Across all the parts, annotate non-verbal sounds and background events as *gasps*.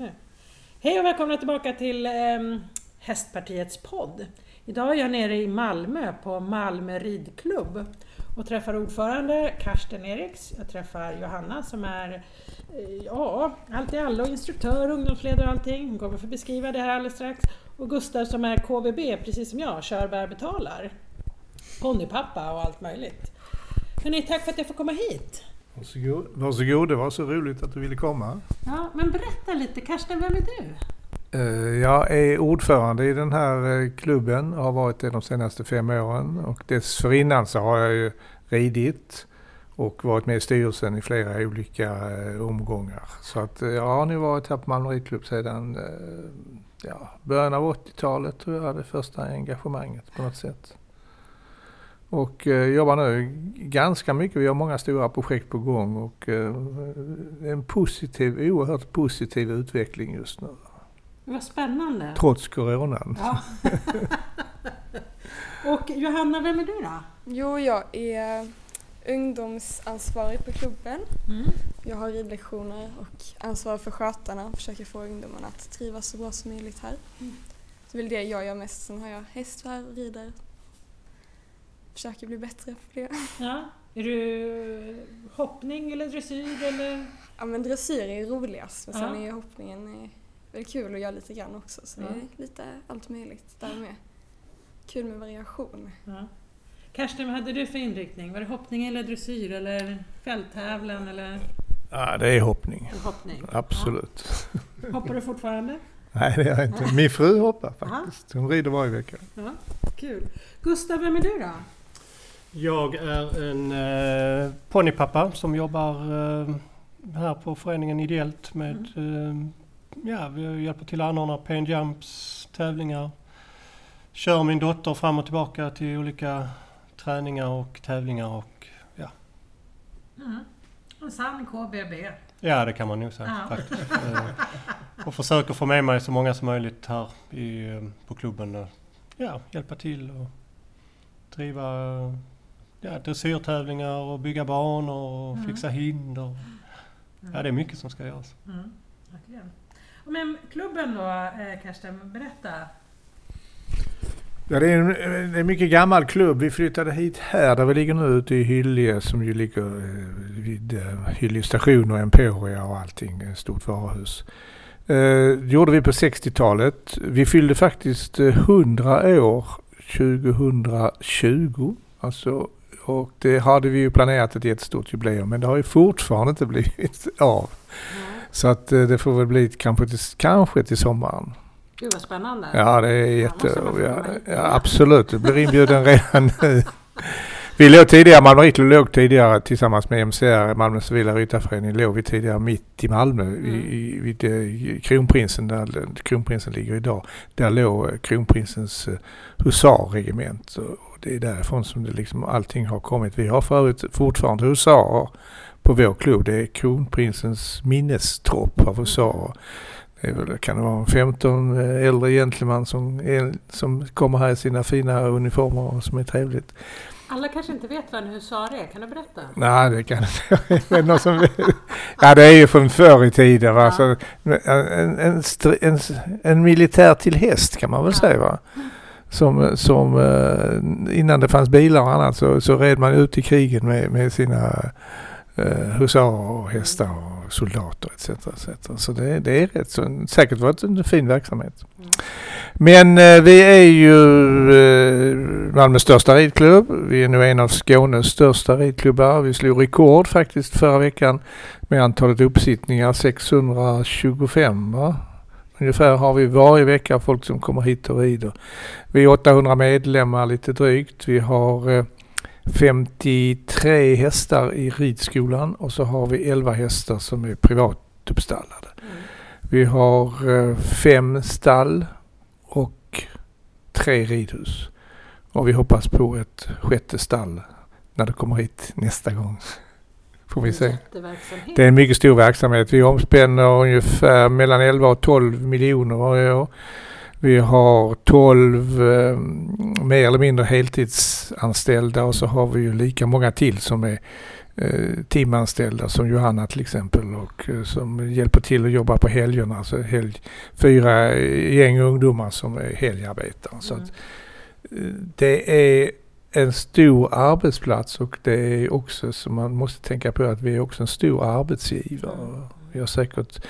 nu. Hej och välkomna tillbaka till eh, Hästpartiets podd. Idag är jag nere i Malmö på Malmö ridklubb och träffar ordförande Karsten Eriks. Jag träffar Johanna som är eh, ja, allt i allo, instruktör, ungdomsledare och allting. Hon kommer få beskriva det här alldeles strax. Och Gustav som är KVB, precis som jag, kör, bär, betalar. Ponnypappa och allt möjligt. Hörrni, tack för att jag får komma hit. Varsågod. Varsågod, det var så roligt att du ville komma. Ja, men berätta lite, Karsten, vem är du? Eh, jag är ordförande i den här eh, klubben och har varit det de senaste fem åren. Och dessförinnan så har jag ju ridit och varit med i styrelsen i flera olika eh, omgångar. Så att jag har nu varit här på Malmö ridklubb sedan ja, början av 80-talet tror jag det första engagemanget på något sätt. Och eh, jobbar nu ganska mycket. Vi har många stora projekt på gång och eh, en positiv, oerhört positiv utveckling just nu. Vad spännande! Trots coronan. Ja. *laughs* och Johanna, vem är du då? Jo, jag är ungdomsansvarig på klubben. Mm. Jag har ridlektioner och ansvarar för skötarna och försöker få ungdomarna att trivas så bra som möjligt här. Mm. Det är väl det jag gör mest. Sen har jag häst här och rider försöker bli bättre på det. Ja. Är du hoppning eller dressyr eller? Ja men dressyr är roligast men ja. sen är hoppningen väldigt kul att göra lite grann också så ja. det är lite allt möjligt där med. Kul med variation. Ja. Karsten, vad hade du för inriktning? Var det hoppning eller dressyr eller fälttävlan eller? Ja, det är hoppning. hoppning. Absolut. Ja. Hoppar du fortfarande? *laughs* Nej, det gör jag inte. Min fru hoppar faktiskt. Hon rider varje vecka. Ja, kul. Gustav, vem är du då? Jag är en eh, ponnypappa som jobbar eh, här på föreningen ideellt med mm. eh, ja, vi hjälper till att anordna pain jumps, tävlingar. Kör min dotter fram och tillbaka till olika träningar och tävlingar och ja. Mm. En sann KBB. Ja, det kan man nog säga ja. faktiskt. *laughs* Eh, och försöker få med mig så många som möjligt här i, eh, på klubben. Och, ja, hjälpa till och driva ja, dressyrtävlingar och bygga banor och mm. fixa hinder. Mm. Ja, det är mycket som ska göras. Mm. Men klubben då, eh, Karsten, berätta. Ja, det är en, en mycket gammal klubb. Vi flyttade hit här där vi ligger nu ute i Hyllie som ju ligger eh, vid eh, Hyllie station och Emporia och allting. Ett stort varuhus. Det gjorde vi på 60-talet. Vi fyllde faktiskt 100 år 2020. Alltså och det hade vi ju planerat ett jättestort jubileum men det har ju fortfarande inte blivit *laughs* av. Mm. Så att eh, det får väl bli kanske till, kanske till sommaren. Gud vad spännande. Ja det är jätte... Ja, ja, absolut, du blir inbjuden redan nu. Vi låg tidigare, Malmö Ritlo låg tidigare tillsammans med MCR, Malmö Civila Ryttarförening, låg vi tidigare mitt i Malmö mm. i, vid eh, Kronprinsen, där Kronprinsen ligger idag. Där låg eh, Kronprinsens husarregement det är därifrån som det liksom allting har kommit. Vi har förut fortfarande husarer på vår klubb. Det är kronprinsens minnestropp av husarer. Det väl, kan det vara 15 eh, äldre gentlemän som, som kommer här i sina fina uniformer och som är trevligt. Alla kanske inte vet vad en husar är, kan du berätta? Nej, det kan inte *laughs* någon som Ja, det är ju från förr i tiden. Va? Ja. Så, en, en, en, en, militär till häst kan man väl ja. säga. Va? Som, som eh, innan det fanns bilar och annat så, så red man ut i kriget med, med sina eh, husarer och hästar och soldater etc. etc. Så det, det är rätt så, säkert varit en fin verksamhet. Mm. Men eh, vi är ju eh, Malmös största ridklubb. Vi är nu en av Skånes största ridklubbar. Vi slog rekord faktiskt förra veckan med antalet uppsittningar 625 va? Ungefär har vi varje vecka folk som kommer hit och rider. Vi är 800 medlemmar lite drygt. Vi har 53 eh, hästar i ridskolan och så har vi 11 hästar som är privatuppstallade. Mm. Vi har eh, fem stall och tre ridhus. Och vi hoppas på ett sjätte stall när det kommer hit nästa gång. Får vi se. Det är en mycket stor verksamhet. Vi omspänner ungefär mellan 11 och 12 miljoner varje år. Vi har 12 eh, mer eller mindre heltidsanställda och så har vi ju lika många till som är eh, timanställda som Johanna till exempel och eh, som hjälper till att jobba på helgerna. Alltså helg, fyra gäng ungdomar som är helgarbetare. Så Mm. att, eh, det är en stor arbetsplats och det är också så man måste tänka på att vi är också en stor arbetsgivare. Vi har säkert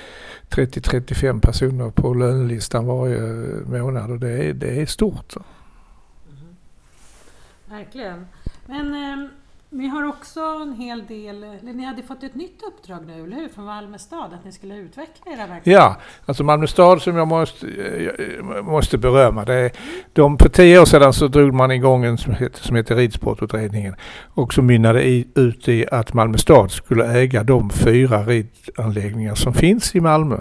30-35 personer på lönelistan varje månad och det är, det är stort. Mhm. Verkligen. Men eh, ni har också en hel del, eller ni hade fått ett nytt uppdrag nu, eller hur? Från Malmö stad, att ni skulle utveckla era verksamheter. Ja, alltså Malmö stad som jag måste, jag måste berömma. Det är, de, för tio år sedan så drog man igång en som heter, som heter Ridsportutredningen och som mynnade i, ut i att Malmö stad skulle äga de fyra ridanläggningar som finns i Malmö.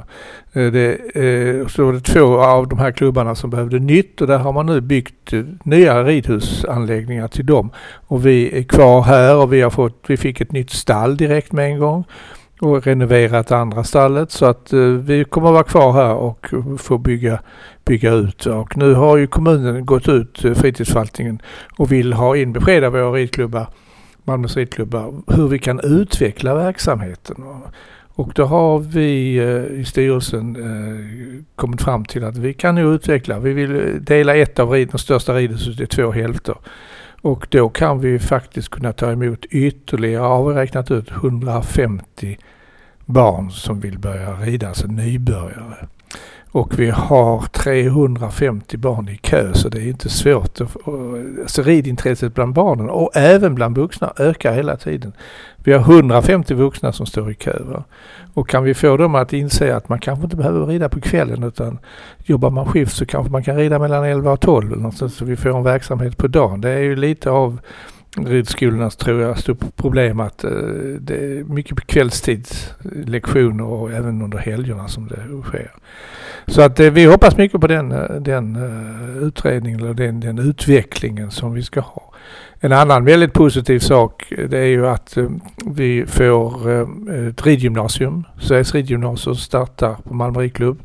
Eh, det, eh, så var det två av de här klubbarna som behövde nytt och där har man nu byggt eh, nya ridhusanläggningar till dem. Och vi är kvar här och vi, har fått, vi fick ett nytt stall direkt med en gång och renoverat andra stallet så att eh, vi kommer att vara kvar här och få bygga, bygga ut. Och nu har ju kommunen gått ut, eh, fritidsförvaltningen, och vill ha in besked av våra ridklubbar, Malmös ridklubbar, hur vi kan utveckla verksamheten. Och, då har vi eh, i styrelsen eh, kommit fram till att vi kan ju utveckla. Vi vill eh, dela ett av rid, de största ridhuset i två hälfter. Och då kan vi faktiskt kunna ta emot ytterligare, har vi räknat ut, 150 barn som vill börja rida, alltså nybörjare. Och vi har 350 barn i kö så det är inte svårt. Att, alltså ridintresset bland barnen och även bland vuxna ökar hela tiden. Vi har 150 vuxna som står i kö. Va? Och kan vi få dem att inse att man kanske inte behöver rida på kvällen utan jobbar man skift så kanske man kan rida mellan 11 och 12 eller något sånt, så vi får en verksamhet på dagen. Det är ju lite av ridskolornas tror jag stort problem att eh, det är mycket på kvällstid lektioner och även under helgerna som det sker. Så att eh, vi hoppas mycket på den, eh, den eh, utredningen eller den, den utvecklingen som vi ska ha. En annan väldigt positiv sak eh, det är ju att vi får ett ridgymnasium. Sveriges ridgymnasium startar på Malmö ridklubb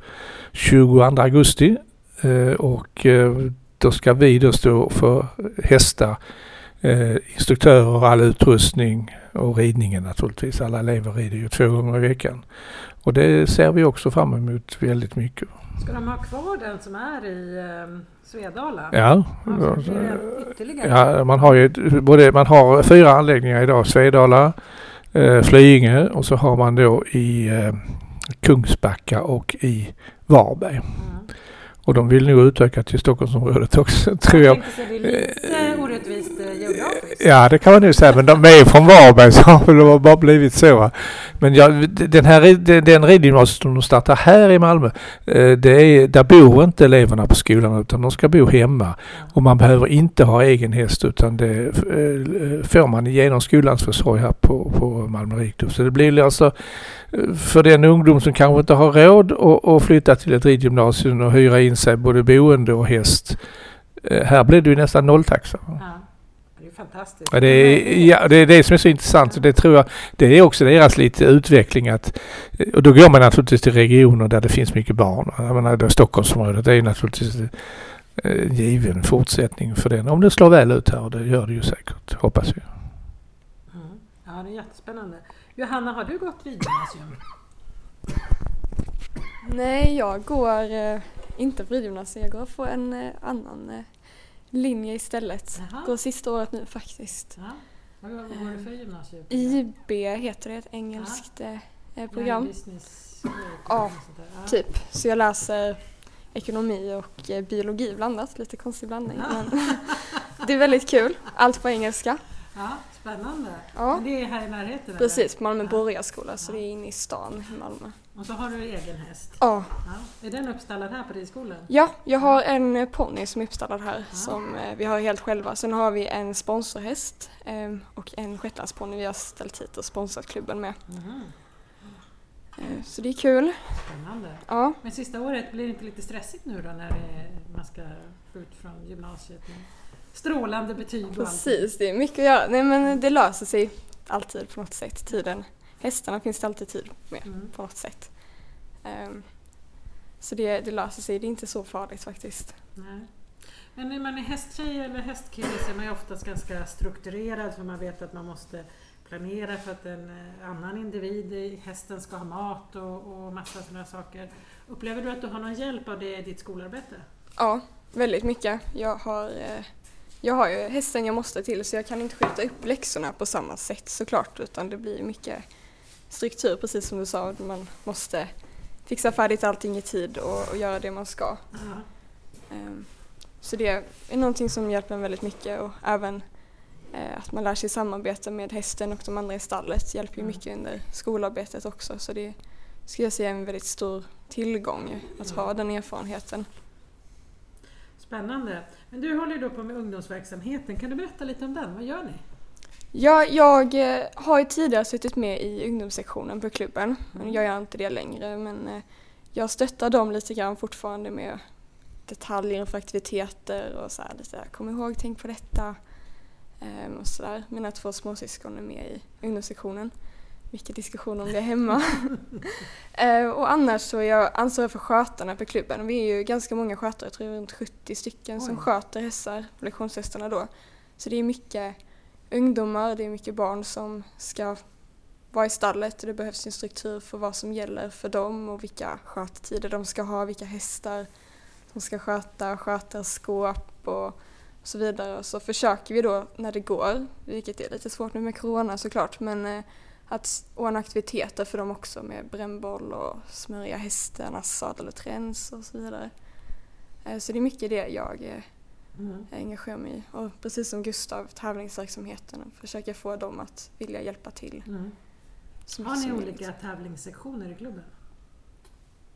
22 augusti och då ska vi då stå för hästar, instruktörer och all utrustning och ridningen naturligtvis. Alla elever rider ju två gånger i veckan. Och det ser vi också fram emot väldigt mycket. Ska de ha kvar den som är i eh, Svedala? Ja, Alltså, ja man har ju både, man har fyra anläggningar idag. Svedala, eh, Flyinge och så har man då i eh, Kungsbacka och i Varberg. Mm. Och de vill nog utöka till Stockholmsområdet också *laughs* tror Jag jag. tänkte säga, det är lite orättvist eh, geografiskt. Ja, det kan man nu säga. Men de är från Varberg så har det bara blivit så. va. Men ja, den här den- ridgymnasiet som de startar här i Malmö, eh, det är, där bor inte eleverna på skolan utan de ska bo hemma. Och man behöver inte ha egen häst utan det eh, får man genom skolans försorg här på, på Malmö Rikdom. Så det blir alltså eh, för den ungdom som kanske inte har råd att, flytta till ett ridgymnasium och hyra in sig både boende och häst. Här blir det ju nästan nolltaxa. Ja. Det är fantastiskt. Ja, det, är, ja, det är det som är så intressant. och Det tror jag det är också deras lite utveckling. Att, och då går man naturligtvis till regioner där det finns mycket barn. Jag menar, då Stockholmsområdet det är naturligtvis eh, en given fortsättning för den. Om det slår väl ut här och det gör det ju säkert, hoppas vi. Mm. Ja, det är jättespännande. Johanna, har du gått ridgymnasium? Nej, jag går eh, inte på ridgymnasiet. Jag går på en eh, annan eh, linje istället. Jaha. Går sista året nu faktiskt. Ja. Vad går du för gymnasium? IB heter det, ett engelskt eh, eh, program. Ja. Typ. Så jag läser ekonomi och eh, biologi blandat. Lite konstig blandning. Men *laughs* det är väldigt kul. Allt på engelska. Spännande. Ja, Men det är här i närheten? precis. På Malmö Ja. Borgarskola, så det är inne i stan i Malmö. Och så har du egen häst? Ja, Ja. Är den uppstallad här på ridskolan? Ja, jag har en eh, ponny som är uppstallad här som eh, vi har helt själva. Sen har vi en sponsorhäst eh, och en shetlandsponny vi har ställt hit och sponsrat klubben med. Eh, så det är kul. Spännande. Ja, Men sista året, blir det inte lite stressigt nu då när man ska ut från gymnasiet med strålande betyg och allt? precis. Det är mycket att göra. Nej men det löser sig alltid på något sätt. Tiden. Hästarna finns det alltid tid med Mm. på något sätt. Ehm, så det, det löser sig. Det är inte så farligt faktiskt. Nej. Men när man är hästtjej eller hästkille så är man ju oftast ganska strukturerad för man vet att man måste planera för att en eh, annan individ i hästen ska ha mat och, och massa sådana saker. Upplever du att du har någon hjälp av det i ditt skolarbete? Ja, väldigt mycket. Jag har, eh, jag har ju hästen jag måste till så jag kan inte skjuta upp läxorna på samma sätt såklart utan det blir mycket struktur precis som du sa. Man måste fixa färdigt allting i tid och, och göra det man ska. Ehm, Så det är någonting som hjälper en väldigt mycket och även eh, att man lär sig samarbeta med hästen och de andra i stallet hjälper ju Mm. mycket under skolarbetet också så det skulle jag säga är en väldigt stor tillgång att ha den erfarenheten. Spännande. Men du håller ju då på med ungdomsverksamheten. Kan du berätta lite om den? Vad gör ni? Ja, jag eh, har ju tidigare suttit med i ungdomssektionen på klubben. Men jag gör inte det längre men eh, jag stöttar dem lite grann fortfarande med detaljer för aktiviteter och så här lite kom ihåg, tänk på detta. Ehm, och så där. Mina två småsyskon är med i ungdomssektionen. Mycket diskussion om det hemma. *laughs* Eh, och annars så är jag ansvarig för skötarna på klubben. Vi är ju ganska många skötare, jag tror runt 70 stycken som Oj. sköter hästar, lektionshästarna då. Så det är mycket ungdomar, det är mycket barn som ska vara i stallet och det behövs en struktur för vad som gäller för dem och vilka sköttider de ska ha, vilka hästar de ska sköta, sköta skåp och så vidare. Och så försöker vi då när det går, vilket är lite svårt nu med corona såklart, men eh, att ordna aktiviteter för dem också med brännboll och smörja hästarnas sadel och träns och så vidare. Eh, Så det är mycket det jag eh, Mm. engagerar mig i. Och precis som Gustav, tävlingsverksamheten, försöka få dem att vilja hjälpa till. Mm. Har ni olika möjligt. tävlingssektioner i klubben?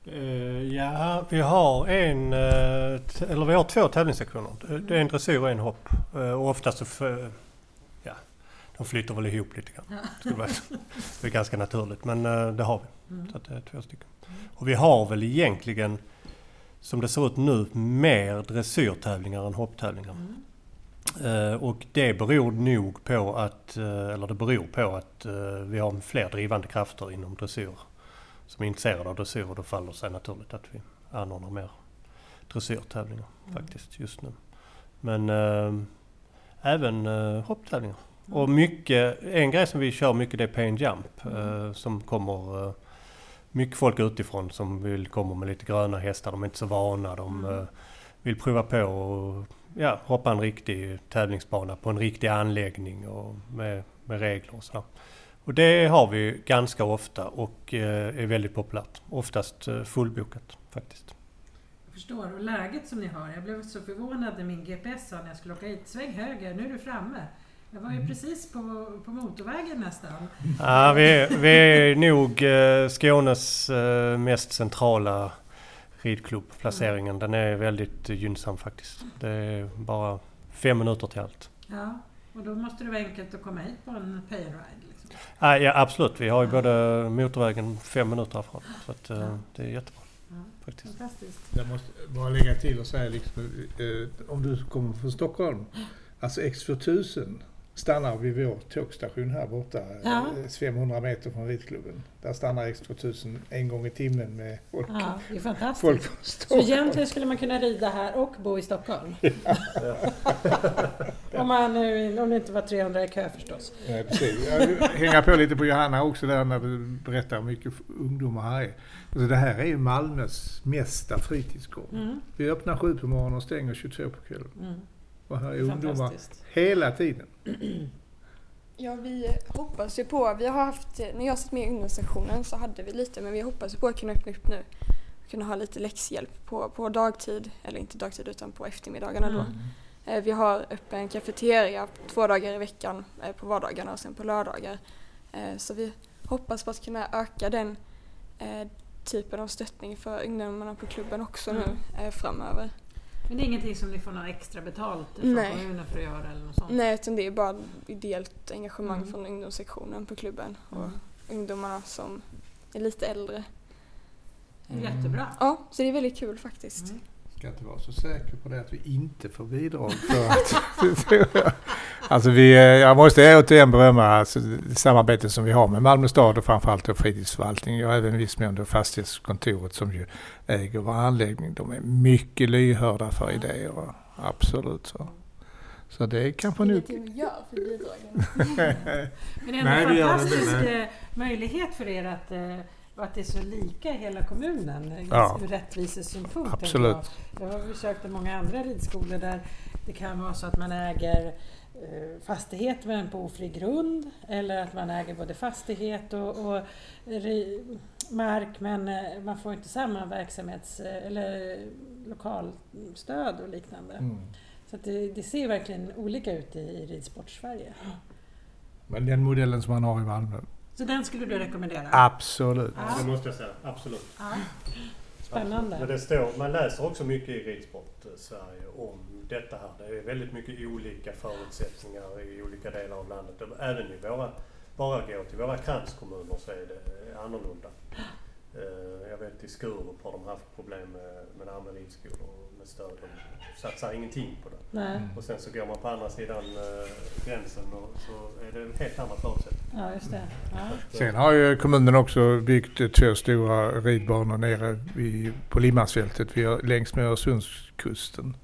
Eh, ja, vi har en, eller vi har två tävlingssektioner. Det- är en dressyr och en hopp. Och oftast så, de flyter väl ihop lite grann. Ja. Det är ganska naturligt, men eh, det har vi. Mm. Så det är två stycken. Och vi har väl egentligen, som det ser ut nu, mer dressyrtävlingar än hopptävlingar. Mm. Eh, och det beror nog på att, eh, eller det beror på att vi har fler drivande krafter inom dressyr som är intresserade av dressyr och då faller det sig naturligt att vi anordnar mer dressyrtävlingar Mm. faktiskt just nu. Men även eh, hopptävlingar. Och mycket, en grej som vi kör mycket det är pay and jump eh, som kommer eh, mycket folk utifrån som vill komma med lite gröna hästar. De är inte så vana. De Mm. eh, vill prova på och ja, hoppa en riktig tävlingsbana på en riktig anläggning och med, med regler och så. Och det har vi ganska ofta och eh, är väldigt populärt. Oftast eh, fullbokat faktiskt. Jag förstår. Och läget som ni har. Jag blev så förvånad när min GPS sa när jag skulle åka hit. Sväng höger, nu är du framme. Jag var ju precis på, på motorvägen nästan. Ja, vi, är, vi är nog eh, Skånes eh, mest centrala ridklubb. Placeringen den är väldigt gynnsam faktiskt. Det är bara fem minuter till allt. Ja, och då måste det vara enkelt att komma hit på en pay and ride. Liksom. Ah, ja absolut, vi har ju både motorvägen fem minuter härifrån. Så att, eh, det är jättebra Ja, faktiskt. fantastiskt. Jag måste bara lägga till och säga liksom, eh, om du kommer från Stockholm. Alltså X2000 stannar vid vår tågstation här borta, Ja. eh, 500 meter från ridklubben. Där stannar X2000 en gång i timmen med folk, Ja, det är fantastiskt. folk från Så Stockholm. egentligen skulle man kunna rida här och bo i Stockholm? om, man, nu- om det inte var 300 i kö förstås. Ja, precis. Jag hänga på lite på Johanna också där när du berättar hur mycket ungdomar här är. Alltså det här är ju Malmös mesta fritidsgård. Mm. Vi öppnar sju på morgonen och stänger 22 på kvällen. Mm. Och här är ungdomar hela tiden. *clears throat* Ja, vi hoppas ju på, vi har haft, när jag satt med i ungdomssektionen så hade vi lite, men vi hoppas ju på att kunna öppna upp nu. Kunna ha lite läxhjälp på, på dagtid, eller inte dagtid utan på eftermiddagarna då. Mm. Eh, Vi har öppen kafeteria två dagar i veckan eh, på vardagarna och sen på lördagar. Eh, Så vi hoppas på att kunna öka den typen av stöttning för ungdomarna på klubben också nu eh, framöver. Men det är ingenting som ni får något extra betalt från Nej. kommunen för att göra eller något sånt? Nej, utan det är bara ideellt engagemang Mm. från ungdomssektionen på klubben och Mm. ungdomarna som är lite äldre. Det är Jättebra. Ja, så det är väldigt kul faktiskt. Mm. Ska inte vara så säker på det att vi inte får bidrag för *laughs* att... alltså vi, eh, jag måste återigen berömma alltså, det samarbete som vi har med Malmö stad och framförallt då fritidsförvaltningen och även viss mån då fastighetskontoret som ju äger vår anläggning. De är mycket lyhörda för idéer. och Absolut så. Så det är kanske nu... Ingenting gör för bidragen. *laughs* Men det är Nej, en det fantastisk eh, möjlighet för er att, eh, att det är så lika i hela kommunen Ja. ur rättvisesynpunkt. Absolut. Jag. jag har besökt många andra ridskolor där det kan vara så att man äger eh, fastighet men på ofri grund eller att man äger både fastighet och, och mark men eh, man får inte samma verksamhets eh, eller lokalstöd och liknande. Mm. Så att det, det ser verkligen olika ut i, i ridsport-Sverige. Men den modellen som man har i Malmö, Så den skulle du rekommendera? absolut. Ja. Det måste jag säga, absolut. Ja. Spännande. Men det står, man läser också mycket i ridsport-Sverige om detta här. Det är väldigt mycket olika förutsättningar i olika delar av landet. Även i våra, bara gå till våra kranskommuner så är det eh, annorlunda. Eh, jag vet i Skurup har de haft problem med, med andra ridskolor med stöd. De satsar ingenting på det. Nej. Och sen så går man på andra sidan eh, gränsen och så är det helt andra förutsättningar. Ja, just det. Ja. Sen har ju kommunen också byggt två stora ridbanor nere vid, på Limmarsfältet vid, längs med Öresundskusten.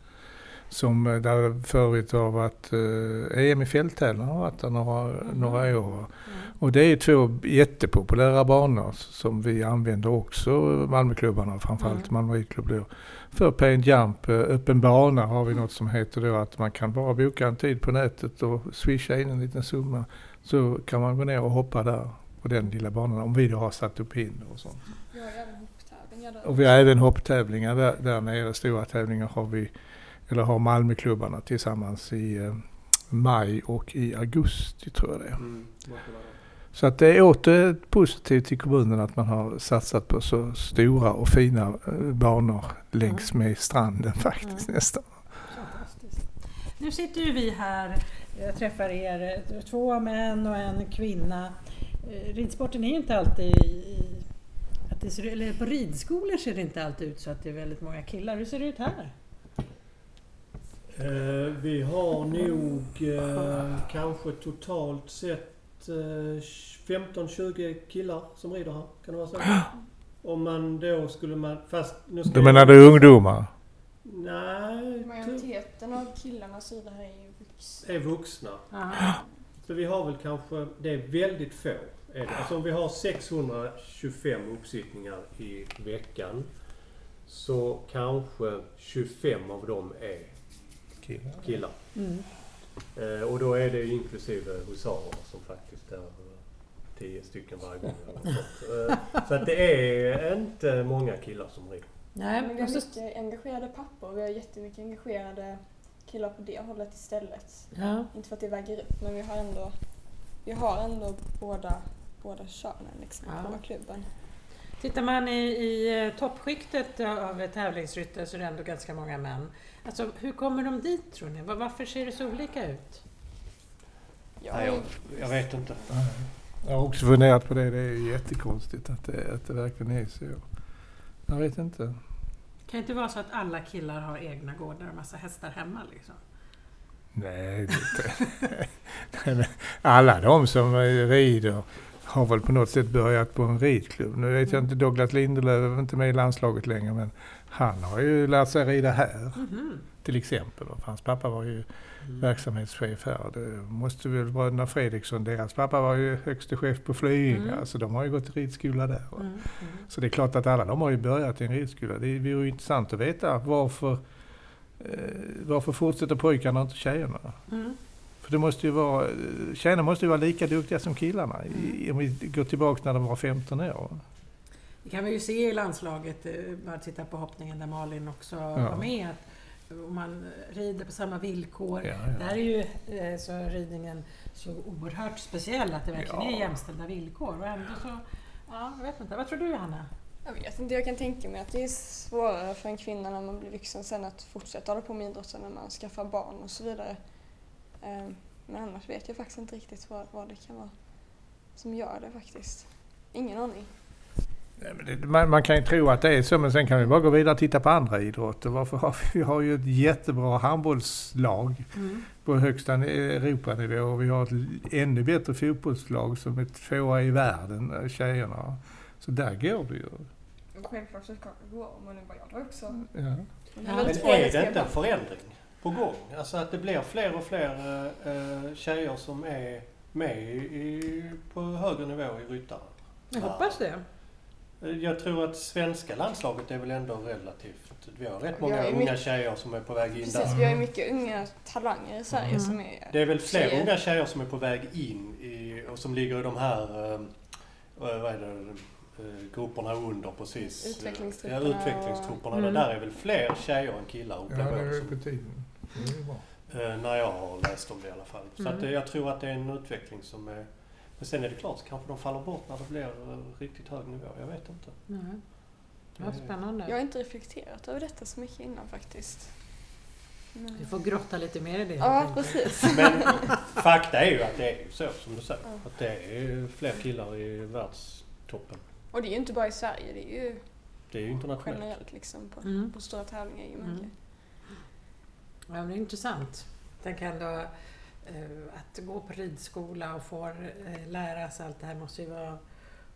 Som eh, där förut har varit eh, EM i fälttävlan har varit där några, några år. Mm. Och det är två jättepopulära banor som vi använder också, Malmöklubbarna, framförallt Mm. Malmö ridklubb då. För pay and jump, eh, öppen bana har vi något som heter då att man kan bara boka en tid på nätet och swisha in en liten summa. Så kan man gå ner och hoppa där på den lilla banan om vi då har satt upp hinder och sånt. Vi har även hopptävlingar där. Och vi har även hopptävlingar där, där nere, stora tävlingar har vi, eller har Malmöklubbarna tillsammans i eh, maj och i augusti tror jag det är. Mm. Så att det är åter positivt till kommunen att man har satsat på så stora och fina eh, banor längs med stranden *laughs* faktiskt Mm. nästan. Nu sitter ju vi här, jag träffar er, eh, två män och en kvinna. Eh, Ridsporten är ju inte alltid i, att det ser, eller på ridskolor ser det inte alltid ut så att det är väldigt många killar. Hur ser det ut här? Eh, vi har nog eh, kanske totalt sett 15-20 killar som rider här. Kan det vara så? *gasps* Om man då skulle man... Fast nu ska jag- menar du ungdomar? Nej, typ Majoriteten av killarna sidor här är ju vuxna. är vuxna. Aha. *gasps* Så vi har väl kanske... Det är väldigt få. Är det. Alltså om vi har 625 uppsittningar i veckan så kanske 25 av dem är killar. Mm. Eh, och då är det inklusive husarer som faktiskt är eh, 10 stycken varje gång. Eh, så att det är inte många killar som rider. Nej, Men vi har mycket engagerade pappor och vi har jättemycket engagerade killar på det hållet istället. ja. Inte för att det väger upp men vi har ändå, vi har ändå båda, båda könen liksom Ja. på klubben. Tittar man i, i eh, toppskiktet av tävlingsryttare så är det ändå ganska många män. Alltså, hur kommer de dit tror ni? Var- Varför ser det så olika ut? Jag, Nej, jag, jag vet inte. Jag har också funderat på det. Det är jättekonstigt att det, att det verkligen är så. Jag vet inte. Det kan ju inte vara så att alla killar har egna gårdar och massa hästar hemma liksom. Nej, det är inte. *laughs* Alla de som eh, rider har väl på något sätt börjat på en ridklubb. Nu vet jag inte, Douglas Lindelöf är inte med i landslaget längre men han har ju lärt sig rida här Mhm. till exempel. Hans pappa var ju verksamhetschef här. Det måste väl bröderna Fredriksson, deras pappa var ju högste chef på Flyinge. Mm. Så de har ju gått i ridskola där. Mm. Mm. Så det är klart att alla de har ju börjat i en ridskola. Det vore ju intressant att veta varför, eh, varför fortsätter pojkarna och inte tjejerna? Mm. För det måste ju vara, tjejerna måste ju vara lika duktiga som killarna i, om vi går tillbaka när de var 15 år. Det kan vi ju se i landslaget, eh, bara titta på hoppningen där Malin också var med. Att om man rider på samma villkor. Ja, Där är ju eh, så ridningen så oerhört speciell att det verkligen Ja. är jämställda villkor. Och ändå så, ja, jag vet inte. Vad tror du Hanna? jag vet inte, jag kan tänka mig att det är svårare för en kvinna när man blir vuxen sen att fortsätta hålla på med idrotten när man skaffar barn och så vidare. Eh, Men annars vet jag faktiskt inte riktigt vad, vad det kan vara som gör det faktiskt. Ingen aning. Nej, men det, man, man kan ju tro att det är så men sen kan vi bara gå vidare och titta på andra idrotter. Varför har vi, vi har ju ett jättebra handbollslag på högsta ni- Europanivå och vi har ett ännu bättre fotbollslag som är tvåa i världen, eh, tjejerna. Så där går det ju. Självklart så ska det gå om man bara gör det också. Ja. Men Men är det inte en förändring? På gång. Alltså att det blir fler och fler eh, tjejer som är med i, på högre nivå i ryttare. Jag hoppas det. Eh, jag tror att svenska landslaget är väl ändå relativt... Vi har rätt många unga mycket- tjejer som är på väg in Precis, där. vi har ju mycket unga talanger i Sverige Mm. som är... Det är väl fler Tjejer. unga tjejer som är på väg in i, och som ligger i de här... eh, vad är det? eh, grupperna under precis. Utvecklingstrupperna Ja, utvecklingstrupperna. och- Det där är väl fler tjejer än killar Ja, upplever det är det som. på tiden. Eh, När jag har läst om det i alla fall. Så Mm. att, eh, jag tror att det är en utveckling som är... Men sen är det klart, så kanske de faller bort när det blir eh, riktigt hög nivå. Jag vet inte. Nej. Ja, spännande. Jag har inte reflekterat över detta så mycket innan faktiskt. Men- Vi får grotta lite mer i det. Ja, precis. *laughs* Men fakta är ju att det är så som du säger. Ja. Att det är fler killar i världstoppen. Och det är ju inte bara i Sverige, det är ju Det är ju internationellt. generellt liksom på, Mm. på stora tävlingar i Mm. Ja, men det är intressant. Tänk ändå eh, att gå på ridskola och få eh, lära sig allt det här måste ju vara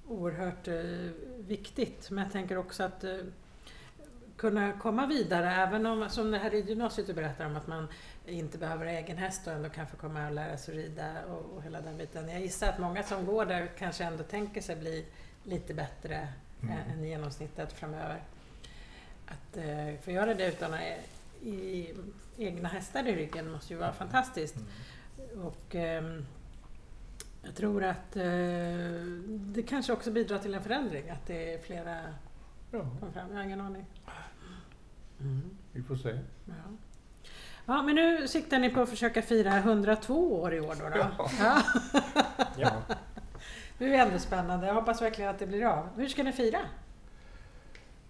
oerhört eh, viktigt. Men jag tänker också att kunna komma vidare, även om, som det här ridgymnasiet du berättar om, att man inte behöver egen häst och ändå kan få komma och lära sig rida och, och hela den biten. Jag gissar att många som går där kanske ändå tänker sig bli lite bättre Mm. än- än genomsnittet framöver. Att eh, få göra det utan att i egna hästar i ryggen måste ju vara fantastiskt. Mm. Och ehm, jag tror att eh, det kanske också bidrar till en förändring, att det är flera Ja, kommer fram. Jag har ingen aning. Mm. vi får se. Ja. ja, men nu siktar ni på att försöka fira 102 år i år då? då. Ja. Ja. *laughs* Det är ändå spännande. Jag hoppas verkligen att det blir av. Hur ska ni fira?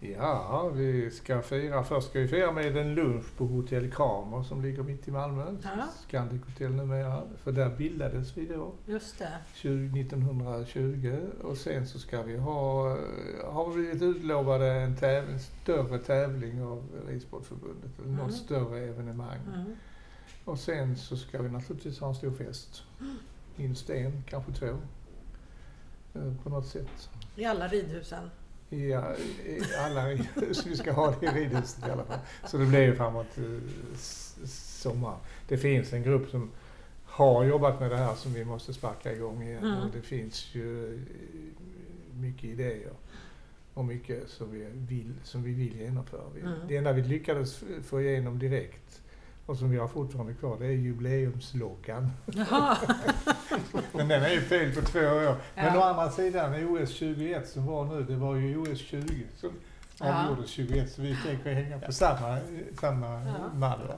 Ja, vi ska fira. Först ska vi fira med en lunch på Hotell Kramer som ligger mitt i Malmö. Ja. Scandic Hotel numera. För där bildades vi då, Just det. 20 1920. Och sen så ska vi ha, har vi blivit utlovade en tävling, större tävling av Ridsportförbundet. Mm. något större evenemang. Mm. Och sen så ska vi naturligtvis ha en stor fest. Minst en, kanske två. Eh, På något sätt. I alla ridhusen. I, i alla ridhus. Vi ska ha det i ridhuset i alla fall. Så det blir ju framåt eh, sommar. Det finns en grupp som har jobbat med det här som vi måste sparka igång igen. Mm. Och det finns ju eh, mycket idéer och mycket som vi vill, som vi vill genomföra. Mm. Det enda vi lyckades få igenom direkt och som vi har fortfarande kvar, det är jubileumsloggan. Jaha. *laughs* Men den är ju fel på två år. Men Ja. å andra sidan, OS 21 som var nu, det var ju OS 20 som Ja. avgjordes 21. Så vi tänker hänga på samma, samma Ja. mall.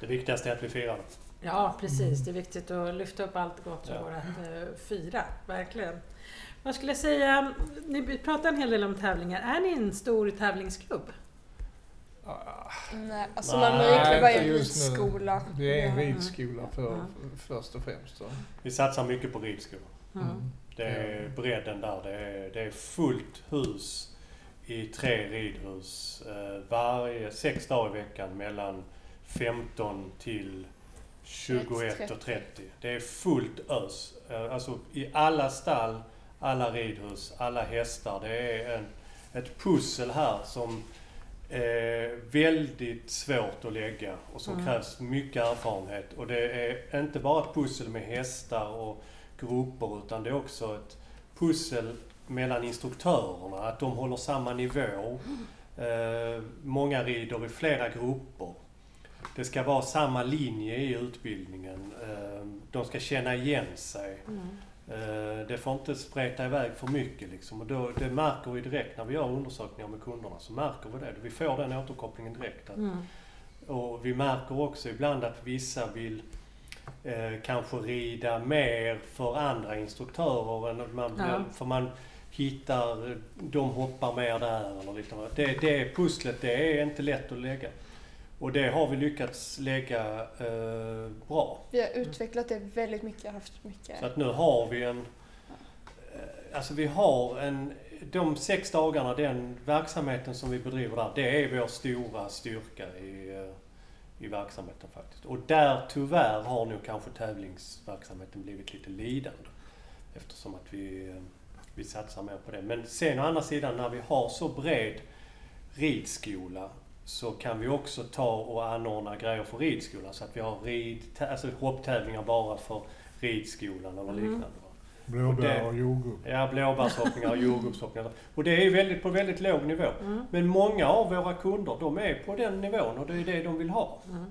Det viktigaste är att vi firar. Ja, precis. Det är viktigt att lyfta upp allt gott som Ja. går att eh, fira. Verkligen. Vad skulle jag säga? Ni pratar en hel del om tävlingar. Är ni en stor tävlingsklubb? Nej, alltså Nej, Malmö är ju en ridskola. Det är en ridskola för, Ja. för, först och främst. Då. Vi satsar mycket på ridskor. Mm. Det är bredden där. Det är, det är fullt hus i tre ridhus eh, varje, sex dagar i veckan mellan 15 till 21 och 30. Det är fullt ös. Eh, Alltså i alla stall, alla ridhus, alla hästar. Det är en, ett pussel här som är väldigt svårt att lägga och som Mm. krävs mycket erfarenhet. Och det är inte bara ett pussel med hästar och grupper utan det är också ett pussel mellan instruktörerna, att de håller samma nivå. Eh, många rider i flera grupper. Det ska vara samma linje i utbildningen. Eh, de ska känna igen sig. Mm. Eh, det får inte spreta iväg för mycket liksom. Och då, det märker vi direkt när vi gör undersökningar med kunderna. Så märker vi det. Vi får den återkopplingen direkt. Att, Mm. och vi märker också ibland att vissa vill eh, kanske rida mer för andra instruktörer. Än man, Ja. För man hittar, de hoppar mer där eller liknande. Det, det pusslet, det är inte lätt att lägga. Och det har vi lyckats lägga eh, bra. Vi har utvecklat det väldigt mycket, haft mycket. Så att nu har vi en... eh, Alltså vi har en... De sex dagarna, den verksamheten som vi bedriver där, det är vår stora styrka i, eh, i verksamheten faktiskt. Och där tyvärr har nog kanske tävlingsverksamheten blivit lite lidande. Eftersom att vi, eh, vi satsar mer på det. Men sen å andra sidan när vi har så bred ridskola så kan vi också ta och anordna grejer för ridskolan så att vi har rid, alltså hopptävlingar bara för ridskolan eller Mm. liknande. Blåbär det- och jordgubb. Ja, blåbärshoppningar och jordgubbshoppningar. Och det är väldigt, på väldigt låg nivå. Mm. Men många av våra kunder, de är på den nivån och det är det de vill ha. Mm.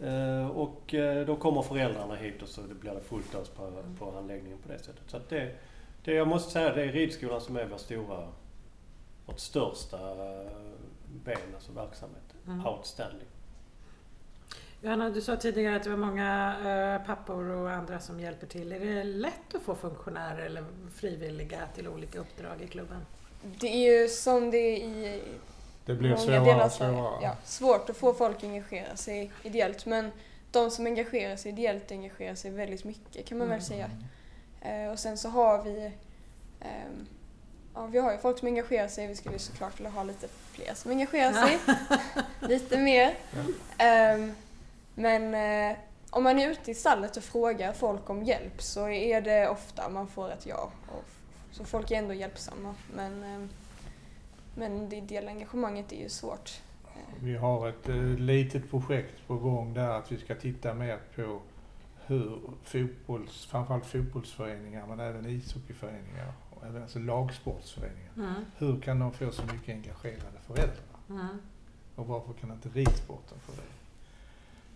Eh, och eh, då kommer föräldrarna hit och så det blir det fullt ös på, på anläggningen på det sättet. Så att det, det, jag måste säga, det är ridskolan som är vår stora, vårt största eh, ben, alltså verksamhet. Mm. Outstanding. Johanna, du sa tidigare att det var många eh, pappor och andra som hjälper till. Är det lätt att få funktionärer eller frivilliga till olika uppdrag i klubben? Det är ju som det är i Det blir många svårare delar av och Sverige. svårare. Ja, svårt att få folk att engagera sig ideellt men de som engagerar sig ideellt engagerar sig väldigt mycket kan man Mm. väl säga. Eh, och sen så har vi ehm, Ja, vi har ju folk som engagerar sig. Vi skulle ju såklart vilja ha lite fler som engagerar sig. *laughs* lite mer. Ehm, men eh, om man är ute i stallet och frågar folk om hjälp så är det ofta man får ett ja. Och så folk är ändå hjälpsamma. Men, ehm, men det ideella engagemanget är ju svårt. Vi har ett eh, litet projekt på gång där att vi ska titta mer på hur fotbolls, framförallt fotbollsföreningar men även ishockeyföreningar, alltså lagsportsföreningar. Mm. Hur kan de få så mycket engagerade föräldrar? Mm. Och varför kan inte ridsporten få det?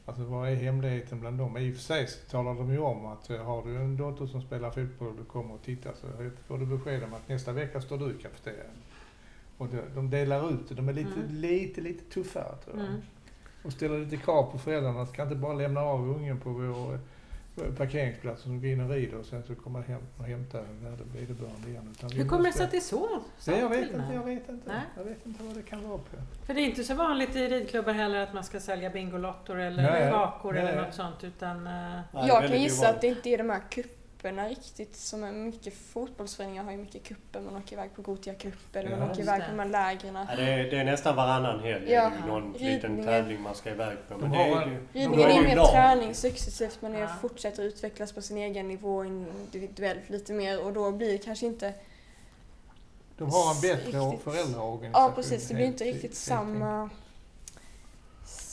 Alltså vad är hemligheten bland dem? I och för sig så talar de ju om att eh, har du en dotter som spelar fotboll och du kommer och tittar så får du besked om att nästa vecka står du i kafeterian. Och de, de delar ut det. De är lite, Mm. lite, lite tuffare tror jag. Mm. Och ställer lite krav på föräldrarna. Ska inte bara lämna av ungen på vår eh, parkeringsplats och gå in och rider och sen så kommer hem och hämta vederbörande igen. Utan Hur kommer det sig att det är så? Nej, jag vet inte, jag vet inte. Nej. Jag vet inte vad det kan vara på. För det är inte så vanligt i ridklubbar heller att man ska sälja Bingolottor eller Nej, kakor eller något sånt utan... eh, jag kan gissa att det inte är de här kupperna riktigt som är mycket fotbollsföreningar har ju mycket kupper. Man åker iväg på Gotia Cup eller man Ja, åker iväg det. på de här lägren. Ja, det, är, det är nästan varannan helg. Ja. det någon liten Ridningen. tävling man ska iväg på. Men De det har är ju... Ridningen är det ju ju mer lag. träning successivt. Man är Ja. fortsätter utvecklas på sin egen nivå individuellt lite mer och då blir det kanske inte... De har en bättre Riktigt. föräldraorganisation. Ja precis, det blir inte riktigt helt samma,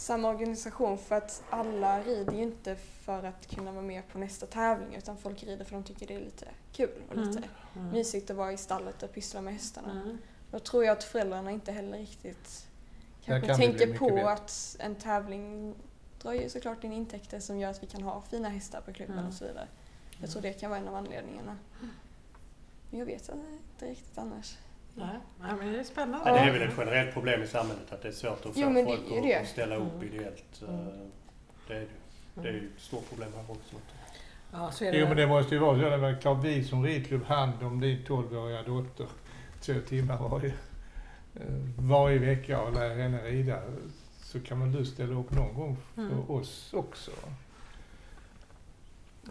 samma organisation för att alla rider ju inte för att kunna vara med på nästa tävling utan folk rider för att de tycker det är lite kul och lite mm. mysigt att vara i stallet och pyssla med hästarna. Mm. Då tror jag att föräldrarna inte heller riktigt kanske kan tänker på bättre. att en tävling drar ju såklart in intäkter som gör att vi kan ha fina hästar på klubben Mm. och så vidare. Jag tror det kan vara en av anledningarna. Men jag vet inte riktigt annars. Nej, men det är spännande. Ja, det är väl ett generellt problem i samhället att det är svårt att få Jo, folk det. att ställa upp Mm. ideellt. Mm. Det är, det. det är ju ett stort problem här också. Ja, så är det. Jo men det måste ju vara så. Det klart vi som ridklubb hand om din 12-åriga dotter två timmar varje, eh, varje vecka och lär henne rida. Så kan väl du ställa upp någon gång för Mm. oss också.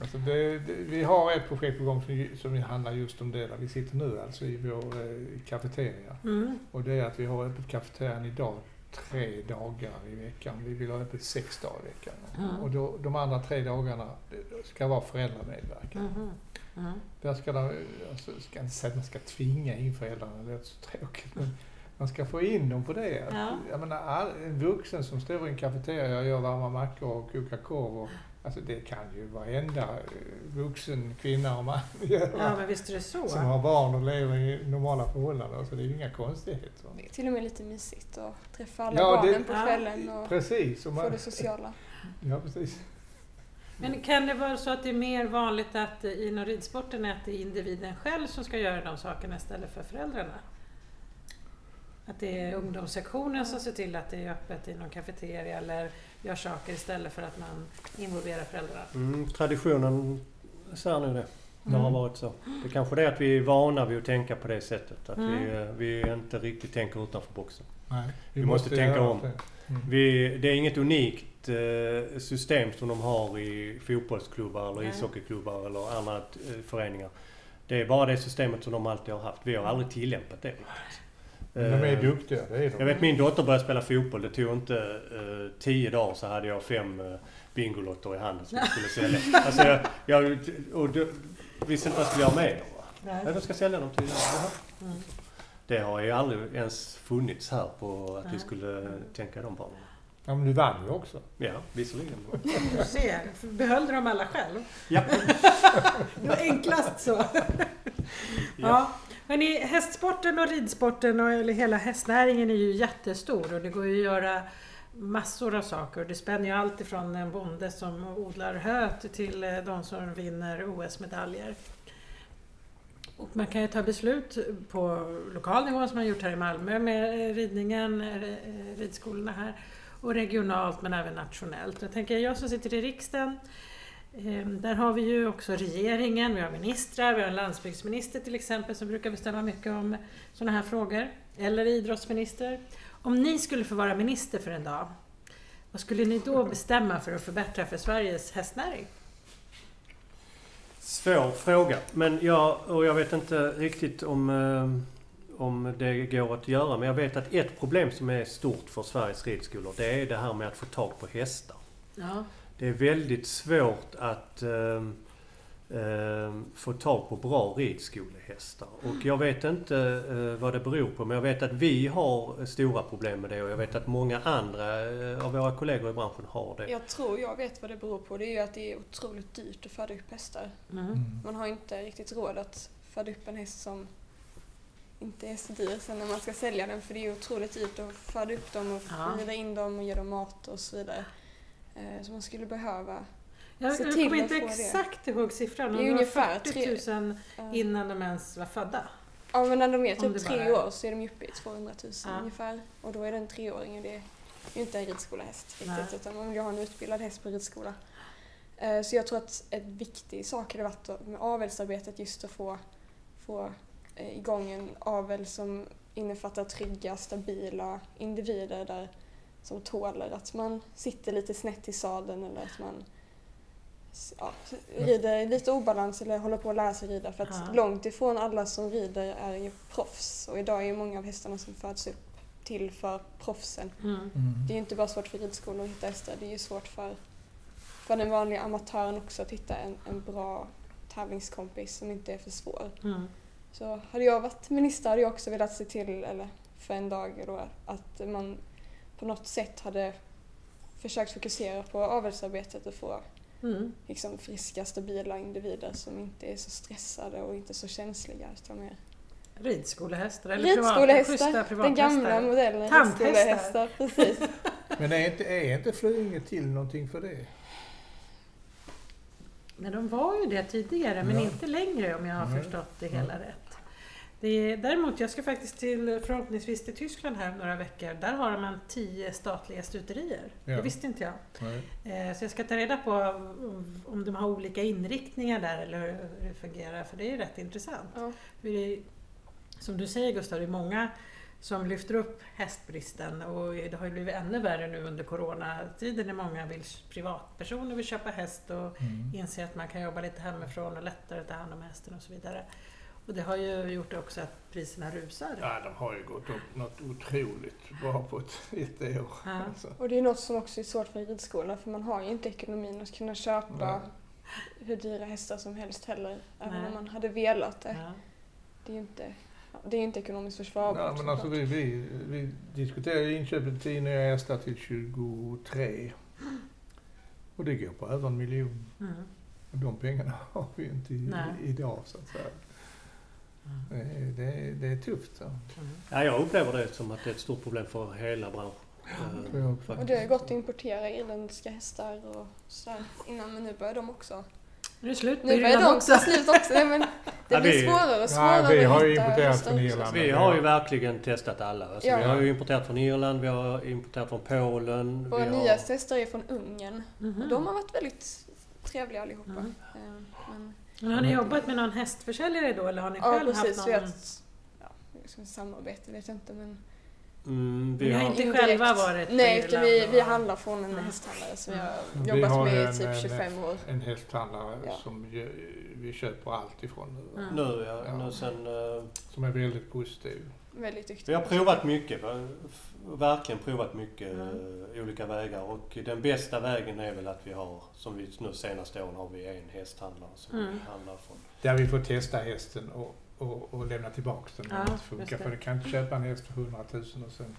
Alltså det, det, vi har ett projekt på gång som, som handlar just om det där vi sitter nu alltså i vår eh, kafeteria. Mm. Och det är att vi har öppet kafeterian idag tre dagar i veckan. Vi vill ha öppet sex dagar i veckan. Mm. Och då, de andra tre dagarna det ska vara föräldramedverkan. Mhm. Mm. Där ska de, alltså, ska inte säga att man ska tvinga in föräldrarna, det låter så tråkigt. Men man ska få in dem på det. Ja. Jag menar, all, en vuxen som står i en kafeteria och gör varma mackor och kokar korv. Och, alltså det kan ju varenda eh, vuxen kvinna och man göra. Ja, men visst är det så. Som har barn och lever i normala förhållanden. Så det är ju inga konstigheter. Det är till och med lite mysigt att träffa alla Ja, det- barnen på Ja. kvällen och Precis. Och få man, det sociala. *laughs* ja, precis. Men kan det vara så att det är mer vanligt att inom ridsporten är att det är individen själv som ska göra de sakerna istället för föräldrarna? Att det är ungdomssektionen som ser till att det är öppet i någon kafeteria eller gör saker istället för att man involverar föräldrarna? Mm, traditionen säger nu det. Det har Mm. varit så. Det är kanske det att vi är vana vid att tänka på det sättet. Att vi, Mm. eh, vi inte riktigt tänker utanför boxen. Nej, Vi måste tänka göra om. det. Mm. Vi, det är inget unikt eh, system som de har i fotbollsklubbar eller Nej. ishockeyklubbar eller andra eh, föreningar. Det är bara det systemet som de alltid har haft. Vi har aldrig tillämpat det riktigt. De är Eh, duktiga, det är de. Jag vet min dotter började spela fotboll. Det tog inte eh, tio dagar så hade jag fem eh, Bingolotter i handen som jag skulle sälja. *laughs* Alltså jag, jag och då, visste inte vad jag skulle göra med dem. Nej. Ja, Jag ska sälja dem till. Mm. Det har ju aldrig ens funnits här på att Nej. vi skulle tänka de banorna. Ja, men du vann ju också. Ja, visserligen. *laughs* Du ser, behöll dem alla själv? Ja. *laughs* Det var enklast så. Ja. Hörrni, hästsporten och ridsporten och hela hästnäringen är ju jättestor och det går ju att göra massor av saker. Det spänner ju allt ifrån en bonde som odlar höet till eh, de som vinner OS-medaljer. Och man kan ju ta beslut på lokal nivå som man gjort här i Malmö med eh, ridningen, eh, ridskolorna här och regionalt men även nationellt. Jag tänker jag som sitter i riksdagen där har vi ju också regeringen, vi har ministrar, vi har en landsbygdsminister till exempel som brukar bestämma mycket om sådana här frågor. Eller idrottsminister. Om ni skulle få vara minister för en dag, vad skulle ni då bestämma för att förbättra för Sveriges hästnäring? Svår fråga. Men jag, och jag vet inte riktigt om, eh, om det går att göra. Men jag vet att ett problem som är stort för Sveriges ridskolor det är det här med att få tag på hästar. Ja. Det är väldigt svårt att eh, eh, få tag på bra ridskolehästar. Och jag vet inte eh, vad det beror på men jag vet att vi har stora problem med det och jag vet att många andra eh, av våra kollegor i branschen har det. Jag tror jag vet vad det beror på. Det är ju att det är otroligt dyrt att föda upp hästar. Mm. Man har inte riktigt råd att föda upp en häst som inte är så dyr sen när man ska sälja den för det är otroligt dyrt att föda upp dem och Ja. rida in dem och ge dem mat och så vidare. Eh, Så man skulle behöva... Jag, Se jag till kommer att inte få det. exakt ihåg siffran, Det är men det var ungefär 40 000 eh, innan de ens var födda. Ja men när de är typ det tre bara- år så är de uppe i 200 000 Ja. ungefär. Och då är det en treåring och det är ju inte en ridskolehäst riktigt Nej. utan man vill ju ha en utbildad häst på ridskola. Eh, Så jag tror att en viktig sak hade varit med avelsarbetet just att få, få eh, igång en avel som innefattar trygga, stabila individer där, som tåler att man sitter lite snett i sadeln eller att man ja, rider i lite obalans eller håller på att lära sig rida. För att Ja. långt ifrån alla som rider är ju proffs och idag är ju många av hästarna som föds upp till för proffsen. Mm. Det är ju inte bara svårt för ridskolor att hitta hästar, det är ju svårt för, för den vanliga amatören också att hitta en, en bra tävlingskompis som inte är för svår. Mm. Så hade jag varit minister hade jag också velat se till, eller för en dag då, att man på något sätt hade försökt fokusera på avelsarbetet och få Mm. liksom, friska, stabila individer som inte är så stressade och inte så känsliga. Utan mer Ridskolehästar eller privata, Ridskolehästar, schyssta den gamla privathästar. modellen Tanthästar. Precis. *laughs* Men är inte, är inte Flyinge till någonting för det? Men de var ju det tidigare, men Ja. inte längre om jag har Nej. förstått det hela rätt. Det är, däremot, jag ska faktiskt till, förhoppningsvis till Tyskland här om några veckor. Där har man tio statliga stuterier. Ja. Det visste inte jag. Nej. Eh, Så jag ska ta reda på om- de har olika inriktningar där eller hur det fungerar, för det är rätt intressant. Ja. Är, som du säger Gustav, det är många som lyfter upp hästbristen och det har ju blivit ännu värre nu under coronatiden när många vill, privatpersoner vill köpa häst och Mm. inser att man kan jobba lite hemifrån och lättare ta hand om hästen och så vidare. Och det har ju gjort också att priserna rusar. Ja, de har ju gått upp något otroligt bara på ett, ett år. Ja. Alltså. Och det är något som också är svårt för ridskolan för man har ju inte ekonomin att kunna köpa hur dyra hästar som helst heller. Även Nej. om man hade velat det. Ja. Det är ju inte, det är inte ekonomiskt försvarbart. Ja, men alltså vi, vi, vi diskuterade inköp av 10 nya hästar till 23. Och det går på över en miljon. Mm. Och de pengarna har vi inte i, Nej. idag så att säga. Det, är- det, är- det är tufft. Så. Mm. Ja, jag upplever det som att det är ett stort problem för hela branschen. Eh, jag också. Och det har gått att importera irländska hästar och sådär innan men nu börjar de också. Nu är det slut Nu börjar de också. slut också. Nej, men *laughs* det Ja, blir svårare och svårare Ja, vi har ju att hitta importerat från. Irland. Vi har ju verkligen testat alla. Alltså, Ja. Vi har ju importerat från Irland, vi har importerat från Polen. Våra har... nyaste hästar är från Ungern. Mhm. Och de har varit väldigt trevliga allihopa. Mm. Eh, Men, Men har ni jobbat med någon hästförsäljare då eller har ni ja själv precis, haft vi någon? har ett ja, samarbete vet jag inte men Mm, vi Ni har har... inte Indirekt. själva varit Nej, utan vi, vi handlar från en Mm. hästhandlare som vi har Vi jobbat har med i typ en- 25 år. En hästhandlare Ja. som vi köper allt ifrån nu. Mm. Nu, ja, Ja. nu sen... eh, Som är väldigt positiv. Väldigt duktig. Vi har provat mycket, verkligen provat mycket Mm. olika vägar och den bästa vägen är väl att vi har, som vi nu senaste åren har vi en hästhandlare som Mm. vi handlar från. Där vi får testa hästen och och, och lämna tillbaka den om Ja, det inte funkar. det. För du kan inte köpa en häst för 100 000 och sen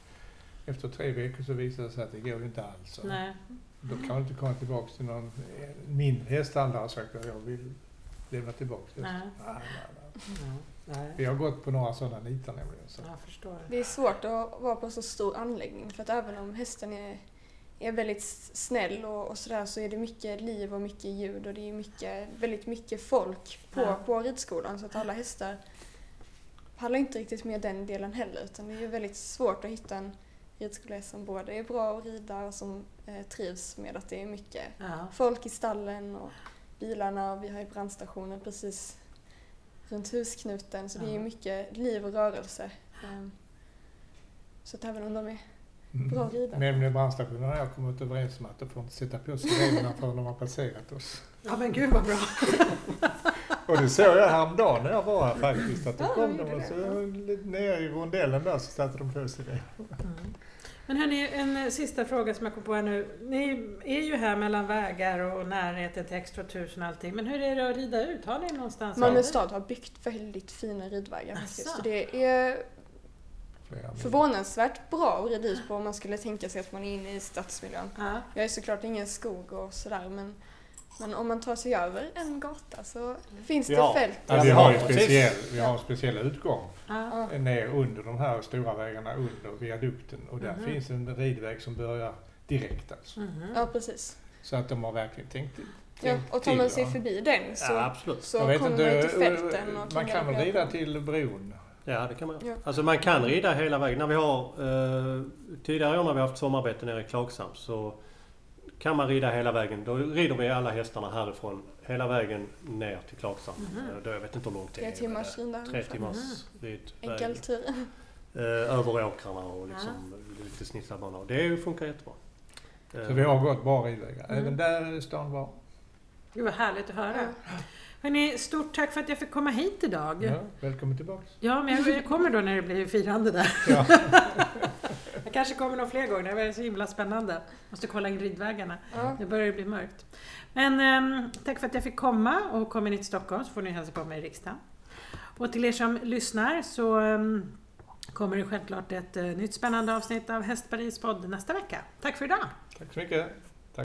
efter tre veckor så visar det sig att det går inte alls. Så Nej. Då kan du inte komma tillbaka till någon eh, mindre hästhandlare och sagt att jag vill lämna tillbaka hästen. Nej. Nej, nej, nej. Nej. Vi har gått på några sådana nitar nämligen. Så. Jag förstår. Det är svårt att vara på så stor anläggning för att även om hästen är, är väldigt snäll och, och sådär så är det mycket liv och mycket ljud och det är mycket, väldigt mycket folk på, Ja. på ridskolan så att alla hästar pallar inte riktigt med den delen heller utan det är väldigt svårt att hitta en ridskola som både är bra att rida och som eh, trivs med att det är mycket Ja. folk i stallen och bilarna och vi har ju brandstationen precis runt husknuten så det är ju Ja. mycket liv och rörelse. Ehm, Så att även om de är Mm. bra ridare. Men med brandstationen har jag kommit överens om att de får inte sätta på sirenerna förrän de har passerat oss. ja men gud vad bra. *laughs* Och det såg jag häromdagen när jag var här faktiskt. Att då Ja, kom de de och så lite nere i rondellen där så satte de på sig det. Mm. Men hörni, en eh, sista fråga som jag kom på här nu. Ni är ju här mellan vägar och närheten till Extra tusen och allting. Men hur är det att rida ut? Har ni någonstans? Malmö stad har byggt väldigt fina ridvägar? Så det är förvånansvärt bra att rida ut på om man skulle tänka sig att man är inne i stadsmiljön. Ja. Jag är såklart ingen skog och sådär men, men om man tar sig över en gata så finns Ja. det fält. Ja, vi har ju speciell, vi har en speciell utgång Ja. Ner under de här stora vägarna under viadukten och där Mhm. finns en ridväg som börjar direkt alltså. Mhm. ja, precis. Så att de har verkligen tänkt, tänkt Ja, och tar man till, sig förbi den så, Ja, absolut. så kommer inte, man till fälten. Och man kan väl rida till bron? Ja, det kan man Ja. Alltså man kan rida hela vägen. När vi har, eh, tidigare år när vi har haft sommararbete nere i Klagshamn så kan man rida hela vägen. Då rider vi alla hästarna härifrån hela vägen ner till Klagshamn. Mhm. Eh, Då jag vet inte hur långt det Tre är. timmars men det runda. är Tre timmars ridväg. Enkel tur. Eh, över åkrarna och liksom lite snitsad bana. Och Det funkar jättebra. Eh, Så vi har gått bra ridvägar. Mm. Även där är stan bra. Gud vad härligt att höra. Ja. Hörni, stort tack för att jag fick komma hit idag. Ja, välkommen tillbaks. Ja, men jag- kommer då när det blir firande där. Ja. *laughs* Jag kanske kommer nog fler gånger, det är så himla spännande. Måste kolla in ridvägarna. Ja. Det börjar ju bli mörkt. Men ehm, tack för att jag fick komma och kommer ni till Stockholm så får ni hälsa på mig i riksdagen. Och till er som lyssnar så ehm, kommer det självklart ett eh, nytt spännande avsnitt av Hästpartiets podd nästa vecka. Tack för idag! Tack så mycket.